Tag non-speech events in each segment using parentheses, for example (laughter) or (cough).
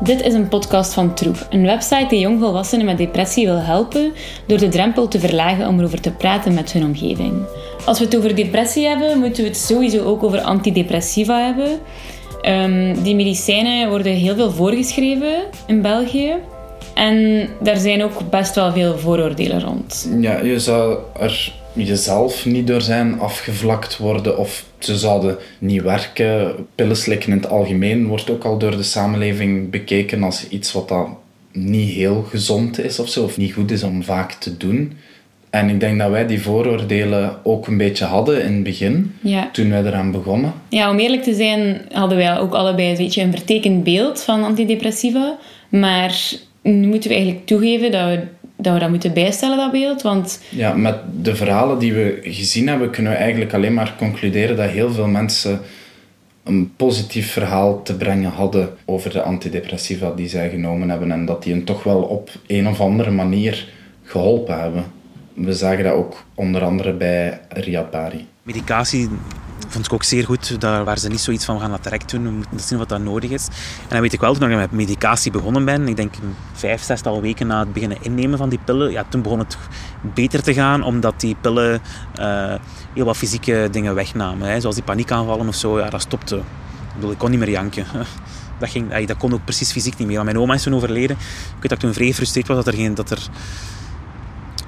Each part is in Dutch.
Dit is een podcast van Troep, een website die jongvolwassenen met depressie wil helpen door de drempel te verlagen om erover te praten met hun omgeving. Als we het over depressie hebben, moeten we het sowieso ook over antidepressiva hebben. Um, die medicijnen worden heel veel voorgeschreven in België. En daar zijn ook best wel veel vooroordelen rond. Ja, je zou er jezelf niet door zijn afgevlakt worden of ze zouden niet werken. Pillen slikken in het algemeen wordt ook al door de samenleving bekeken als iets wat dan niet heel gezond is of zo, of niet goed is om vaak te doen. En ik denk dat wij die vooroordelen ook een beetje hadden in het begin, ja. toen wij eraan begonnen. Ja, om eerlijk te zijn hadden wij ook allebei een beetje een vertekend beeld van antidepressiva. Maar nu moeten we eigenlijk toegeven dat we dat we dat moeten bijstellen, dat beeld. Want... Ja, met de verhalen die we gezien hebben, kunnen we eigenlijk alleen maar concluderen dat heel veel mensen een positief verhaal te brengen hadden over de antidepressiva die zij genomen hebben en dat die hen toch wel op een of andere manier geholpen hebben. We zagen dat ook onder andere bij Riapari. Medicatie vond ik ook zeer goed. Daar waren ze niet zoiets van, we gaan dat direct doen, we moeten zien wat dat nodig is. En dan weet ik wel, toen ik met medicatie begonnen ben, ik denk vijf, zestal weken na het beginnen innemen van die pillen, ja, toen begon het beter te gaan, omdat die pillen uh, heel wat fysieke dingen wegnamen. Hè. Zoals die paniekaanvallen of zo, ja, dat stopte. Ik bedoel, ik kon niet meer janken. (laughs) Dat, ging, dat kon ook precies fysiek niet meer. Want mijn oma is toen overleden. Ik weet dat ik toen vrij gefrustreerd was dat er, geen, dat er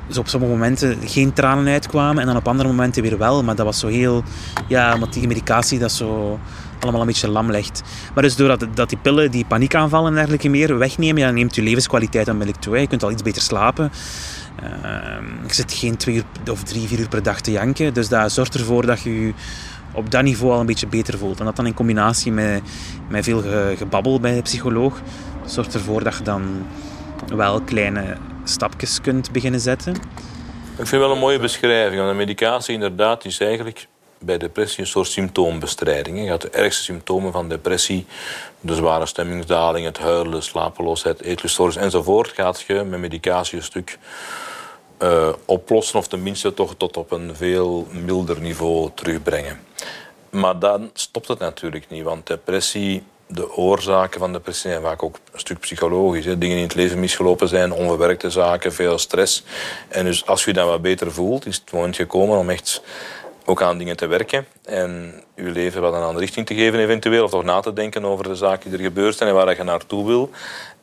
dus op sommige momenten geen tranen uitkwamen en dan op andere momenten weer wel. Maar dat was zo heel... Ja, omdat die medicatie dat zo allemaal een beetje lam legt. Maar dus doordat dat die pillen die paniekaanvallen en dergelijke meer wegnemen, ja, neemt je levenskwaliteit onmiddellijk toe. Je kunt al iets beter slapen. Uh, je zit geen twee uur of drie, vier uur per dag te janken. Dus dat zorgt ervoor dat je je op dat niveau al een beetje beter voelt. En dat dan in combinatie met, met veel gebabbel bij de psycholoog, zorgt ervoor dat je dan wel kleine stapjes kunt beginnen zetten. Ik vind wel een mooie beschrijving. De medicatie inderdaad is eigenlijk bij depressie een soort symptoombestrijding. Je gaat de ergste symptomen van depressie, de zware stemmingsdaling, het huilen, slapeloosheid, eetluststoornis enzovoort, gaat je met medicatie een stuk uh, oplossen of tenminste toch tot op een veel milder niveau terugbrengen. Maar dan stopt het natuurlijk niet, want depressie de oorzaken van depressie zijn vaak ook een stuk psychologisch. Hè. Dingen in het leven misgelopen zijn, onverwerkte zaken, veel stress. En dus als je dan wat beter voelt, is het moment gekomen om echt ook aan dingen te werken. En je leven wat een andere richting te geven eventueel. Of toch na te denken over de zaken die er gebeurd zijn en waar je naartoe wil.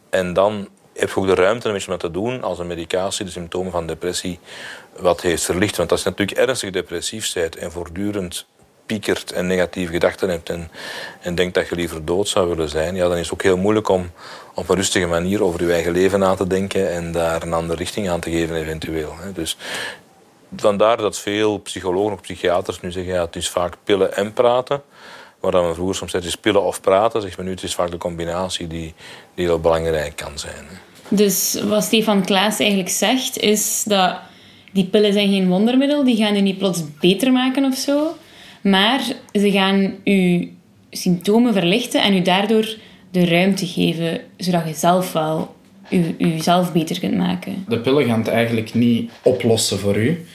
En dan heb je ook de ruimte om iets met te doen als een medicatie de symptomen van depressie wat heeft verlicht. Want als je natuurlijk ernstig depressief bent en voortdurend piekert en negatieve gedachten hebt en, en denkt dat je liever dood zou willen zijn, ja, dan is het ook heel moeilijk om op een rustige manier over je eigen leven na te denken en daar een andere richting aan te geven eventueel. Dus vandaar dat veel psychologen of psychiaters nu zeggen, ja, het is vaak pillen en praten. Waar dan vroeger soms is pillen of praten, zeg maar nu, het is vaak de combinatie die, die heel belangrijk kan zijn. Dus wat Stefan Klaas eigenlijk zegt, is dat die pillen zijn geen wondermiddel, die gaan je niet plots beter maken of zo. Maar ze gaan je symptomen verlichten en u daardoor de ruimte geven, zodat je zelf wel jezelf beter kunt maken. De pillen gaan het eigenlijk niet oplossen voor u.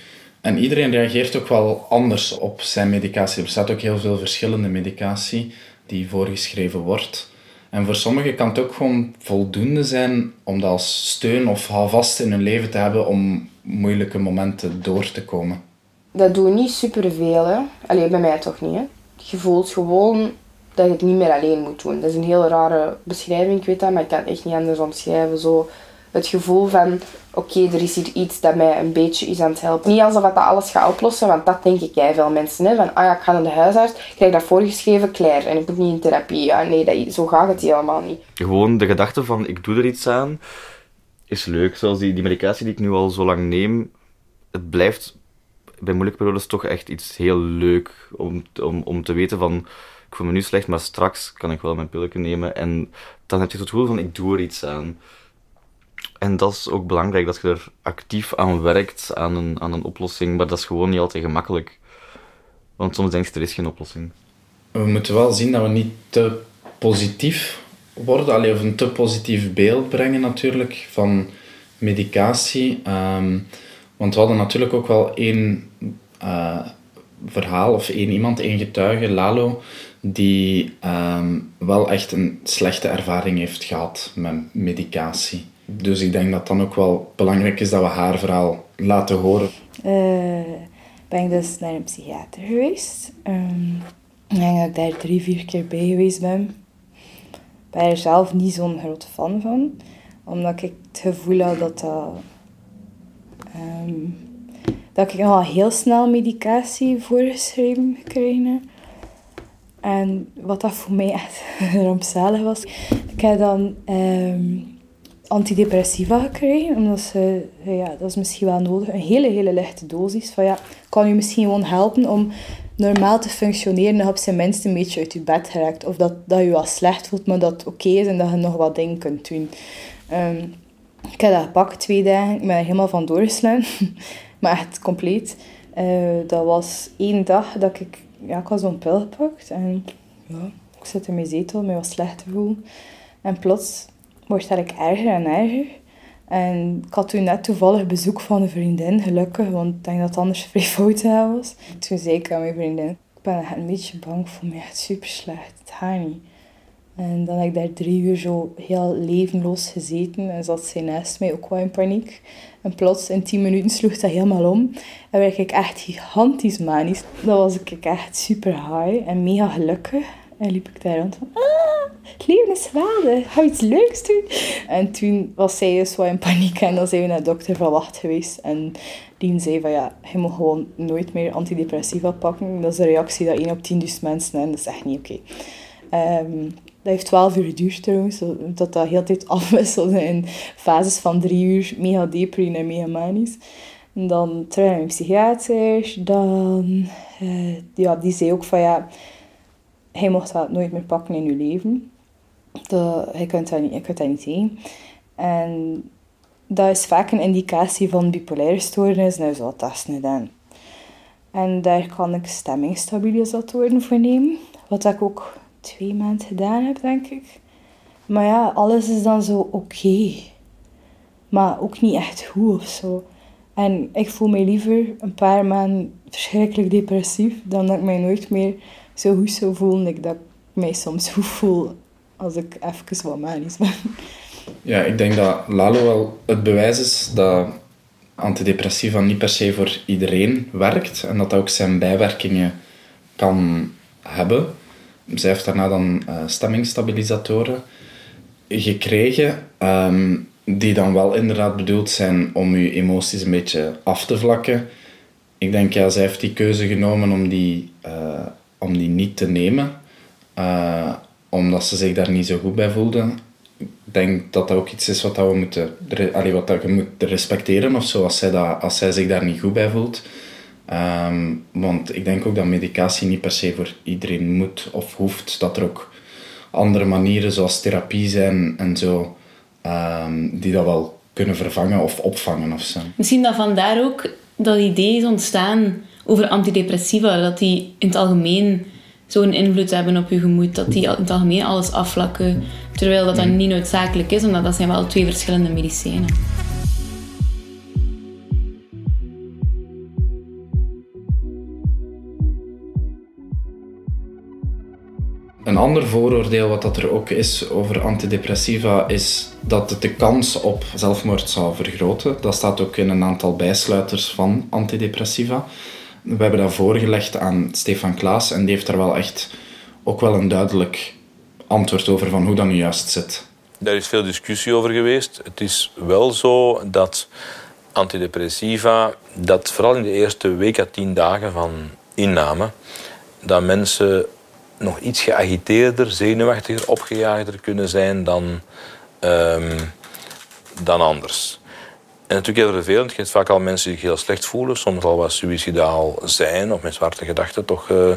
En iedereen reageert ook wel anders op zijn medicatie. Er bestaat ook heel veel verschillende medicatie die voorgeschreven wordt. En voor sommigen kan het ook gewoon voldoende zijn om dat als steun of houvast in hun leven te hebben om moeilijke momenten door te komen dat doe niet superveel. Hè. Alleen bij mij toch niet. Hè. Je voelt gewoon dat je het niet meer alleen moet doen. Dat is een heel rare beschrijving, ik weet dat, maar ik kan het echt niet anders omschrijven. Zo het gevoel van, oké, er is hier iets dat mij een beetje is aan het helpen. Niet alsof dat alles gaat oplossen, want dat denk ik jij veel mensen. Hè? Van, ah ja, ik ga naar de huisarts, ik krijg dat voorgeschreven, klaar. En ik moet niet in therapie. Ja, nee, dat, zo gaat het helemaal niet. Gewoon de gedachte van, ik doe er iets aan, is leuk. Zoals die, die medicatie die ik nu al zo lang neem, het blijft bij moeilijke periodes toch echt iets heel leuk om, om, om te weten van ik voel me nu slecht, maar straks kan ik wel mijn pilletje nemen. En dan heb je het gevoel van ik doe er iets aan. En dat is ook belangrijk, dat je er actief aan werkt, aan een, aan een oplossing. Maar dat is gewoon niet altijd gemakkelijk. Want soms denk je, er is geen oplossing. We moeten wel zien dat we niet te positief worden. Alleen of een te positief beeld brengen natuurlijk van medicatie. Um, want we hadden natuurlijk ook wel één uh, verhaal of één iemand, één getuige, Lalo, die ehm, wel echt een slechte ervaring heeft gehad met medicatie. Dus ik denk dat dan ook wel belangrijk is dat we haar verhaal laten horen. Uh, ben ik dus naar een psychiater geweest. Um, ik denk dat ik daar drie, vier keer bij geweest ben. Ik ben er zelf niet zo'n grote fan van. Omdat ik het gevoel had dat dat... Um, dat ik nogal heel snel medicatie voorgeschreven gekregen En wat dat voor mij echt (laughs) rampzalig was. Ik heb dan um, antidepressiva gekregen. Omdat ze, ja, dat is misschien wel nodig. Een hele, hele lichte dosis. Van ja, kan u misschien gewoon helpen om normaal te functioneren. Dan op zijn minst een beetje uit je bed geraakt. Of dat, dat je wel slecht voelt, maar dat het oké is en dat je nog wat dingen kunt doen. Um, ik heb dat gepakt, twee dagen. Ik ben er helemaal van doorgeslagen. (laughs) maar echt compleet. Uh, dat was één dag dat ik... Ja, ik had zo'n pil gepakt. En ja, ik zit in mijn zetel, me was slecht te voelen. En plots wordt ik erger en erger. En ik had toen net toevallig bezoek van een vriendin, gelukkig, want ik denk dat het anders (laughs) vrij fout was. Toen zei ik aan mijn vriendin, ik ben een beetje bang voor mij, echt super slecht, het gaat niet. En dan heb ik daar drie uur zo heel levenloos gezeten en zat zij naast mij ook wel in paniek. En plots in tien minuten sloeg dat helemaal om en werd ik echt gigantisch manisch. Dan was ik echt super high en mega gelukkig. En liep ik daar rond van, ah, het leven is geweldig, ga iets leuks doen. En toen was zij dus wel in paniek en dan zijn we naar de dokter van Wacht geweest. En die zei van, ja, je moet gewoon nooit meer antidepressiva pakken. Dat is een reactie dat 1 op 10.000 mensen en dat is echt niet oké. Ehm, dat heeft 12 uur geduurd trouwens, dat dat heel tijd afwisselde in fases van 3 uur, mega depri en mega manisch. En dan terug naar mijn psychiater, dan, uh, ja, die zei ook van, ja hij mocht dat nooit meer pakken in je leven. Dat, hij kunt dat niet, dat niet zien. En dat is vaak een indicatie van bipolaire stoornis. Nou, zo testen gedaan. En daar kan ik stemmingstabilisatoren voor nemen. Wat ik ook twee maanden gedaan heb, denk ik. Maar ja, alles is dan zo oké. Maar ook niet echt goed of zo. En ik voel me liever een paar maanden verschrikkelijk depressief dan dat ik mij nooit meer zo goed zou voelen ik dat ik mij soms goed voel als ik even wat manisch ben. Ja, ik denk dat Lalo wel het bewijs is dat antidepressiva niet per se voor iedereen werkt en dat dat ook zijn bijwerkingen kan hebben. Zij heeft daarna dan uh, stemmingstabilisatoren gekregen, ehm, die dan wel inderdaad bedoeld zijn om je emoties een beetje af te vlakken. Ik denk, ja, zij heeft die keuze genomen om die uh, om die niet te nemen, uh, omdat ze zich daar niet zo goed bij voelde. Ik denk dat dat ook iets is wat we moeten, wat dat je moet respecteren of zo, als zij, dat, als zij zich daar niet goed bij voelt. Um, want ik denk ook dat medicatie niet per se voor iedereen moet of hoeft. Dat er ook andere manieren zoals therapie zijn en zo, um, die dat wel kunnen vervangen of opvangen of zo. Misschien dat vandaar ook dat idee is ontstaan over antidepressiva, dat die in het algemeen zo'n invloed hebben op je gemoed, dat die in het algemeen alles afvlakken, terwijl dat, dat mm. niet noodzakelijk is, omdat dat zijn wel twee verschillende medicijnen. Een ander vooroordeel wat dat er ook is over antidepressiva is dat het de kans op zelfmoord zou vergroten. Dat staat ook in een aantal bijsluiters van antidepressiva we hebben dat voorgelegd aan Stefan Klaas en die heeft daar wel echt ook wel een duidelijk antwoord over van hoe dat nu juist zit. Daar is veel discussie over geweest. Het is wel zo dat antidepressiva, dat vooral in de eerste week à tien dagen van inname, dat mensen nog iets geagiteerder, zenuwachtiger, opgejaagder kunnen zijn dan, um, dan anders. En natuurlijk heel vervelend. Je hebt vaak al mensen die zich heel slecht voelen, soms al wat suicidaal zijn of met zwarte gedachten toch, uh,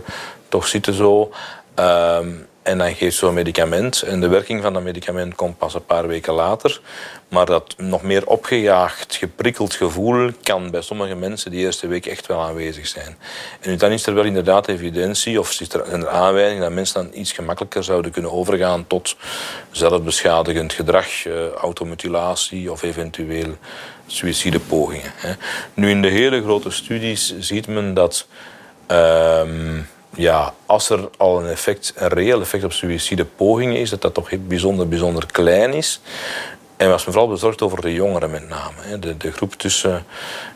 toch zitten zo. Um, en dan geeft zo'n medicament. En de werking van dat medicament komt pas een paar weken later. Maar dat nog meer opgejaagd, geprikkeld gevoel kan bij sommige mensen die eerste week echt wel aanwezig zijn. En dan is er wel inderdaad evidentie, of is er een aanwijzing dat mensen dan iets gemakkelijker zouden kunnen overgaan tot zelfbeschadigend gedrag, eh, automutilatie of eventueel suïcidepogingen. Nu in de hele grote studies ziet men dat. Uh, ja, als er al een effect, een reëel effect op suïcidepogingen is, dat dat toch bijzonder, bijzonder klein is. En was me vooral bezorgd over de jongeren met name. De, de groep tussen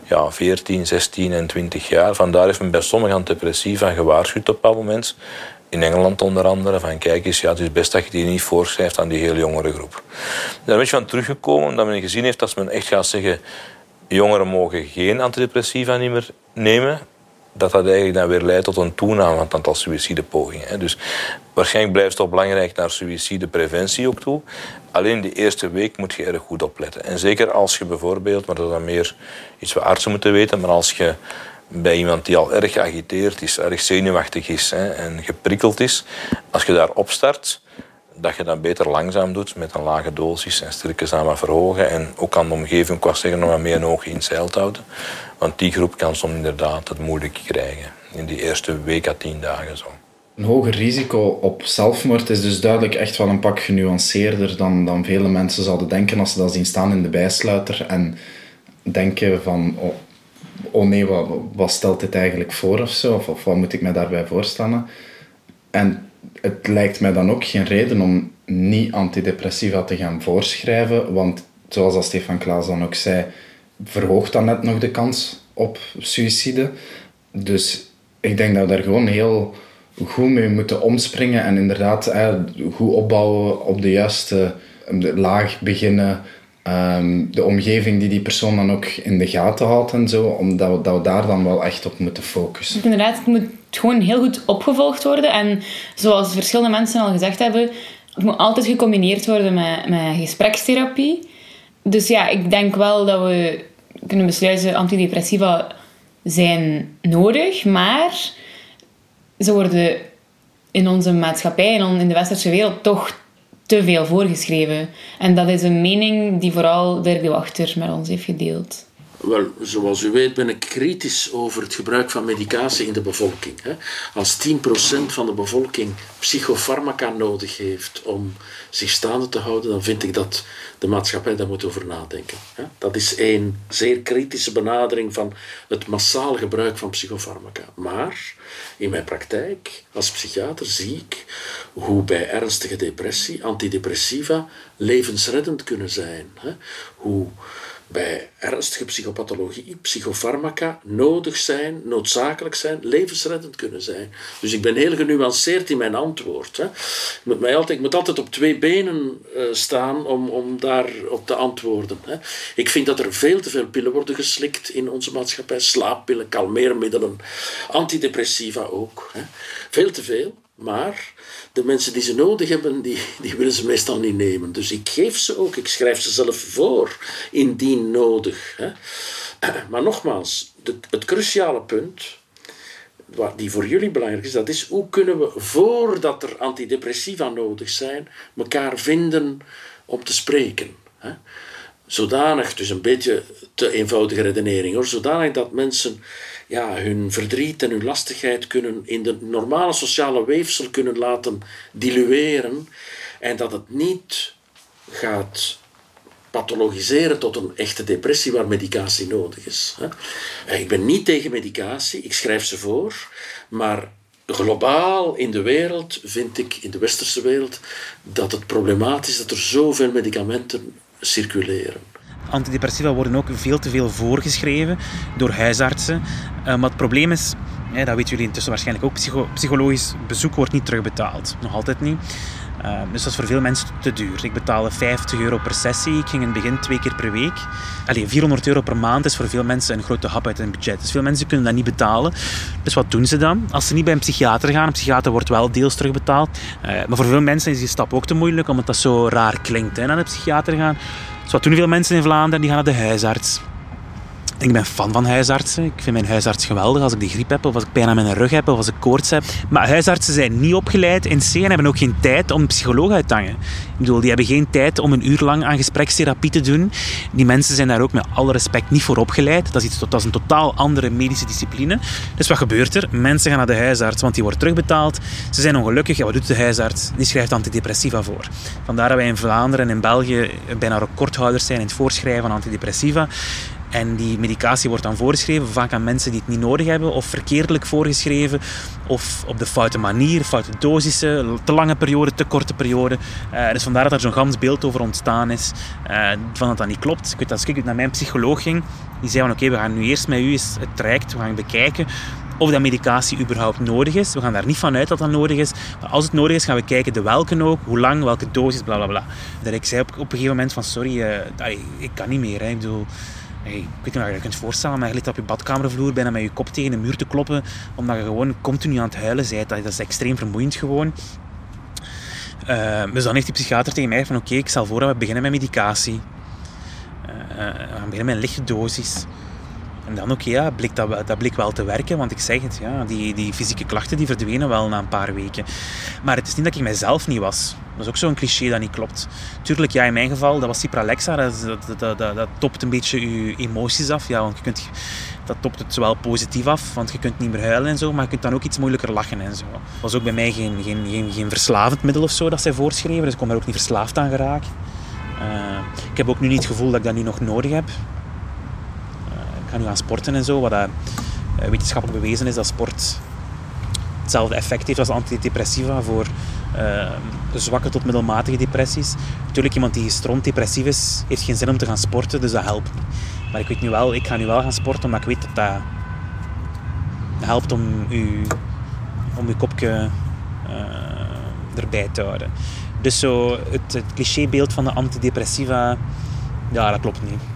ja, 14, 16 en 20 jaar. Vandaar heeft men bij sommigen antidepressiva gewaarschuwd op dat moment. In Engeland onder andere. Van kijk eens, ja, het is best dat je die niet voorschrijft aan die heel jongere groep. Daar ben je van teruggekomen omdat men gezien heeft dat men echt gaat zeggen... jongeren mogen geen antidepressiva meer nemen dat dat eigenlijk dan weer leidt tot een toename van het aantal suïcidepogingen. Dus waarschijnlijk blijft het belangrijk naar suïcidepreventie ook toe. Alleen de eerste week moet je erg goed opletten. En zeker als je bijvoorbeeld, maar dat is dan meer iets wat artsen moeten weten, maar als je bij iemand die al erg geagiteerd is, erg zenuwachtig is hè, en geprikkeld is, als je daar opstart, dat je dat beter langzaam doet met een lage dosis en sterke samen verhogen. En ook aan de omgeving qua zeggen nog meer een oog in zeil houden. Want die groep kan soms inderdaad het moeilijk krijgen. In die eerste week à tien dagen zo. Een hoger risico op zelfmoord is dus duidelijk echt wel een pak genuanceerder dan, dan vele mensen zouden denken als ze dat zien staan in de bijsluiter en denken van oh, oh nee, wat, wat stelt dit eigenlijk voor of zo? Of, of wat moet ik me daarbij voorstellen? En het lijkt mij dan ook geen reden om niet antidepressiva te gaan voorschrijven, want zoals Stefan Klaas dan ook zei, verhoogt dat net nog de kans op suïcide. Dus ik denk dat we daar gewoon heel goed mee moeten omspringen en inderdaad goed opbouwen op de juiste laag beginnen. Um, de omgeving die die persoon dan ook in de gaten houdt en zo, omdat we, dat daar dan wel echt op moeten focussen. Inderdaad, het moet gewoon heel goed opgevolgd worden. En zoals verschillende mensen al gezegd hebben, het moet altijd gecombineerd worden met, met gesprekstherapie. Dus ja, ik denk wel dat we kunnen besluiten, antidepressiva zijn nodig, maar ze worden in onze maatschappij en in de westerse wereld toch te veel voorgeschreven. En dat is een mening die vooral Dirk de Wachter met ons heeft gedeeld. Wel, zoals u weet ben ik kritisch over het gebruik van medicatie in de bevolking. Als 10% van de bevolking psychofarmaca nodig heeft om zich staande te houden, dan vind ik dat de maatschappij daar moet over nadenken. Dat is een zeer kritische benadering van het massaal gebruik van psychofarmaca. Maar in mijn praktijk als psychiater zie ik hoe bij ernstige depressie antidepressiva levensreddend kunnen zijn. Hoe bij ernstige psychopathologie psychofarmaca nodig zijn, noodzakelijk zijn, levensreddend kunnen zijn. Dus ik ben heel genuanceerd in mijn antwoord. Hè. Ik, moet mij altijd, ik moet altijd op twee benen uh, staan om, om daarop te antwoorden. Hè. Ik vind dat er veel te veel pillen worden geslikt in onze maatschappij. Slaappillen, kalmeermiddelen, antidepressiva ook. Hè. Veel te veel. Maar de mensen die ze nodig hebben, die, die willen ze meestal niet nemen. Dus ik geef ze ook, ik schrijf ze zelf voor, indien nodig. Hè. Maar nogmaals, het cruciale punt, wat die voor jullie belangrijk is, dat is hoe kunnen we, voordat er antidepressiva nodig zijn, elkaar vinden om te spreken. Hè. Zodanig, dus een beetje te eenvoudige redenering hoor, zodanig dat mensen ja, hun verdriet en hun lastigheid kunnen in de normale sociale weefsel kunnen laten dilueren en dat het niet gaat pathologiseren tot een echte depressie waar medicatie nodig is. Ik ben niet tegen medicatie, ik schrijf ze voor, maar globaal in de wereld vind ik, in de westerse wereld, dat het problematisch is dat er zoveel medicamenten circuleren. Antidepressiva worden ook veel te veel voorgeschreven door huisartsen. Uh, maar het probleem is, dat weten jullie intussen waarschijnlijk ook, psychologisch bezoek wordt niet terugbetaald. Nog altijd niet. Uh, dus dat is voor veel mensen te duur. Ik betaalde 50 euro per sessie. Ik ging in het begin twee keer per week. Allee, 400 euro per maand is voor veel mensen een grote hap uit hun budget. Dus veel mensen kunnen dat niet betalen. Dus wat doen ze dan? Als ze niet bij een psychiater gaan, een psychiater wordt wel deels terugbetaald. Uh, maar voor veel mensen is die stap ook te moeilijk, omdat dat zo raar klinkt, hè, naar de psychiater gaan. Dus wat doen veel mensen in Vlaanderen? Die gaan naar de huisarts. Ik ben fan van huisartsen. Ik vind mijn huisarts geweldig als ik de griep heb, of als ik pijn aan mijn rug heb, of als ik koorts heb. Maar huisartsen zijn niet opgeleid in C en hebben ook geen tijd om een psycholoog uit te hangen. Ik bedoel, die hebben geen tijd om een uur lang aan gesprekstherapie te doen. Die mensen zijn daar ook met alle respect niet voor opgeleid. Dat is, iets, dat is een totaal andere medische discipline. Dus wat gebeurt er? Mensen gaan naar de huisarts, want die wordt terugbetaald. Ze zijn ongelukkig. Ja, wat doet de huisarts? Die schrijft antidepressiva voor. Vandaar dat wij in Vlaanderen en in België bijna recordhouders zijn in het voorschrijven van antidepressiva. En die medicatie wordt dan voorgeschreven, vaak aan mensen die het niet nodig hebben, of verkeerdelijk voorgeschreven, of op de foute manier, foute dosissen, te lange periode, te korte periode. Uh, dus vandaar dat er zo'n gans beeld over ontstaan is, uh, van dat dat niet klopt. Ik weet dat als ik naar mijn psycholoog ging, die zei van oké, we gaan nu eerst met u eens het traject, we gaan bekijken of dat medicatie überhaupt nodig is. We gaan daar niet van uit dat dat nodig is. Maar als het nodig is, gaan we kijken de welke ook, hoe lang, welke dosis, bla bla bla. Dat ik zei op, op een gegeven moment van sorry, uh, ik kan niet meer. Ik bedoel, ik weet niet of je je kunt voorstellen, maar je ligt op je badkamervloer bijna met je kop tegen de muur te kloppen, omdat je gewoon continu aan het huilen bent. Dat is extreem vermoeiend gewoon. Uh, dus dan heeft die psychiater tegen mij van oké, ik zal voor dat we beginnen met medicatie. Uh, we gaan beginnen met een lichte dosis. En dan oké, ja, bleek dat, dat bleek wel te werken, want ik zeg het, ja, die, die fysieke klachten die verdwenen wel na een paar weken. Maar het is niet dat ik mijzelf niet was. Dat is ook zo'n cliché dat niet klopt. Tuurlijk, ja, in mijn geval, dat was Cipralexa, dat, dat, dat, dat, topt een beetje je emoties af. Ja, want je kunt, dat topt het zowel positief af, want je kunt niet meer huilen en zo, maar je kunt dan ook iets moeilijker lachen en zo. Was ook bij mij geen, geen, geen, geen verslavend middel of zo dat zij voorschreven, dus ik kon er ook niet verslaafd aan geraken. Uh, ik heb ook nu niet het gevoel dat ik dat nu nog nodig heb ga nu gaan sporten en zo. Wat dat, uh, wetenschappelijk bewezen is dat sport hetzelfde effect heeft als antidepressiva voor uh, zwakke tot middelmatige depressies. Natuurlijk, iemand die stront depressief is, heeft geen zin om te gaan sporten, dus dat helpt niet. Maar ik weet nu wel, ik ga nu wel gaan sporten, omdat ik weet dat dat helpt om je, om uw kopje uh, erbij te houden. Dus zo het, het clichébeeld van de antidepressiva, ja, dat klopt niet.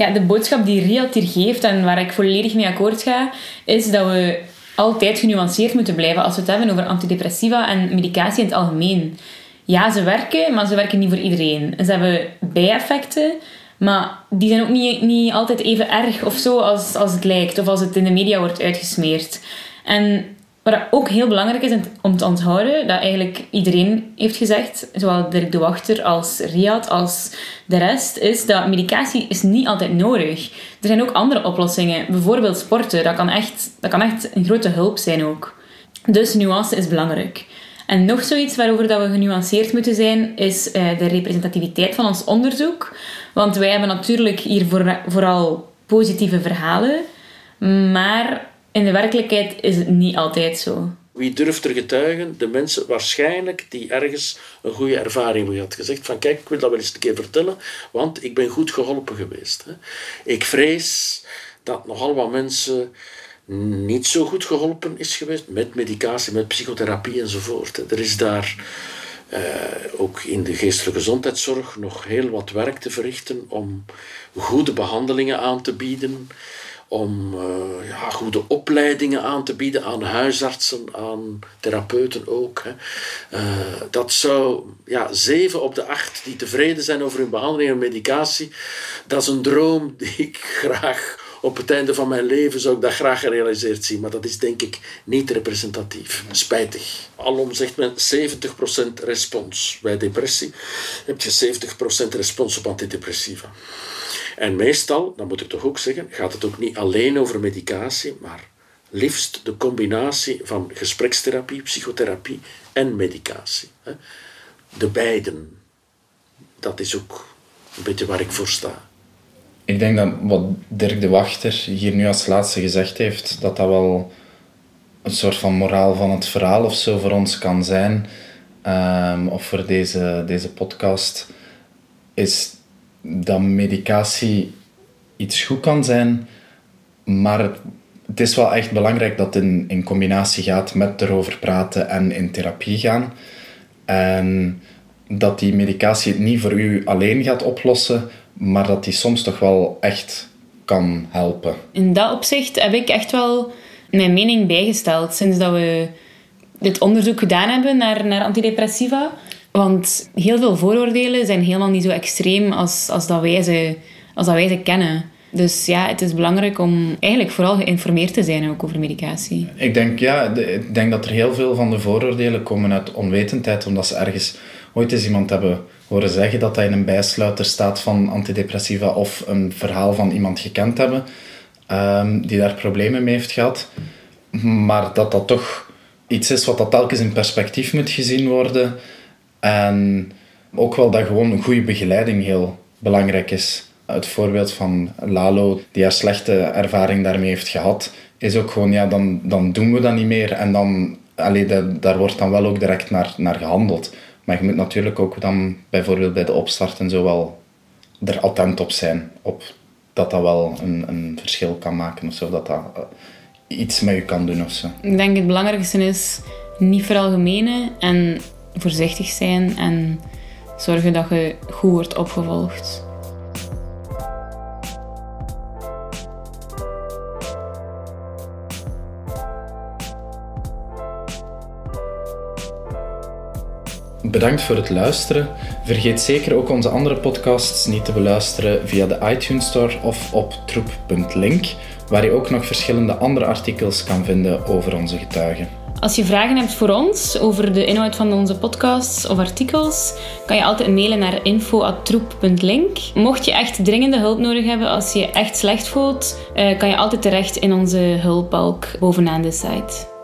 Ja, de boodschap die Riad hier geeft en waar ik volledig mee akkoord ga, is dat we altijd genuanceerd moeten blijven als we het hebben over antidepressiva en medicatie in het algemeen. Ja, ze werken, maar ze werken niet voor iedereen. Ze hebben bijeffecten, maar die zijn ook niet, niet altijd even erg of zo als, als het lijkt of als het in de media wordt uitgesmeerd. En wat ook heel belangrijk is om te onthouden, dat eigenlijk iedereen heeft gezegd, zowel Dirk de Wachter als Riyad als de rest, is dat medicatie is niet altijd nodig. Er zijn ook andere oplossingen, bijvoorbeeld sporten. Dat kan echt, dat kan echt een grote hulp zijn ook. Dus nuance is belangrijk. En nog zoiets waarover dat we genuanceerd moeten zijn, is eh, de representativiteit van ons onderzoek. Want wij hebben natuurlijk hier vooral positieve verhalen, maar in de werkelijkheid is het niet altijd zo. Wie durft er getuigen? De mensen waarschijnlijk die ergens een goede ervaring mee had gezegd. Van kijk, ik wil dat wel eens een keer vertellen, want ik ben goed geholpen geweest. Ik vrees dat nogal wat mensen niet zo goed geholpen is geweest met medicatie, met psychotherapie enzovoort. Er is daar uh, ook in de geestelijke gezondheidszorg nog heel wat werk te verrichten om goede behandelingen aan te bieden om uh, ja, goede opleidingen aan te bieden aan huisartsen, aan therapeuten ook. Hè. Uh, dat zou ja, zeven op de acht die tevreden zijn over hun behandeling en medicatie, dat is een droom die ik (laughs) graag op het einde van mijn leven zou ik dat graag gerealiseerd zien, maar dat is denk ik niet representatief. Spijtig. Alom zegt men 70% respons. Bij depressie heb je 70% respons op antidepressiva. En meestal, dat moet ik toch ook zeggen, gaat het ook niet alleen over medicatie, maar liefst de combinatie van gesprekstherapie, psychotherapie en medicatie. De beiden. Dat is ook een beetje waar ik voor sta. Ik denk dat wat Dirk de Wachter hier nu als laatste gezegd heeft, dat dat wel een soort van moraal van het verhaal of zo voor ons kan zijn, um, of voor deze, deze podcast, is dat medicatie iets goed kan zijn, maar het is wel echt belangrijk dat het in, in combinatie gaat met erover praten en in therapie gaan. En dat die medicatie het niet voor u alleen gaat oplossen, maar dat die soms toch wel echt kan helpen. In dat opzicht heb ik echt wel mijn mening bijgesteld sinds dat we dit onderzoek gedaan hebben naar, naar antidepressiva. Want heel veel vooroordelen zijn helemaal niet zo extreem als, als, dat, wij ze, als dat wij ze kennen. Dus ja, het is belangrijk om eigenlijk vooral geïnformeerd te zijn ook over medicatie. Ik denk, ja, ik denk dat er heel veel van de vooroordelen komen uit onwetendheid, omdat ze ergens ooit eens iemand hebben horen zeggen dat hij in een bijsluiter staat van antidepressiva of een verhaal van iemand gekend hebben um, die daar problemen mee heeft gehad. Maar dat dat toch iets is wat dat telkens in perspectief moet gezien worden. En ook wel dat gewoon een goede begeleiding heel belangrijk is Het voorbeeld van Lalo, die haar slechte ervaring daarmee heeft gehad, is ook gewoon, ja, dan, dan doen we dat niet meer. En dan, allee, daar wordt dan wel ook direct naar, naar gehandeld. Maar je moet natuurlijk ook dan bijvoorbeeld bij de opstart en zo wel er attent op zijn. Op dat dat wel een, een verschil kan maken of zo. Dat dat eh, iets met je kan doen of zo. Ik denk het belangrijkste is niet veralgemenen en voorzichtig zijn en zorgen dat je goed wordt opgevolgd. Bedankt voor het luisteren. Vergeet zeker ook onze andere podcasts niet te beluisteren via de iTunes Store of op troep.link, waar je ook nog verschillende andere artikels kan vinden over onze getuigen. Als je vragen hebt voor ons over de inhoud van onze podcasts of artikels, kan je altijd mailen naar info.troep.link. Mocht je echt dringende hulp nodig hebben als je je echt slecht voelt, eh, kan je altijd terecht in onze hulpbalk bovenaan de site.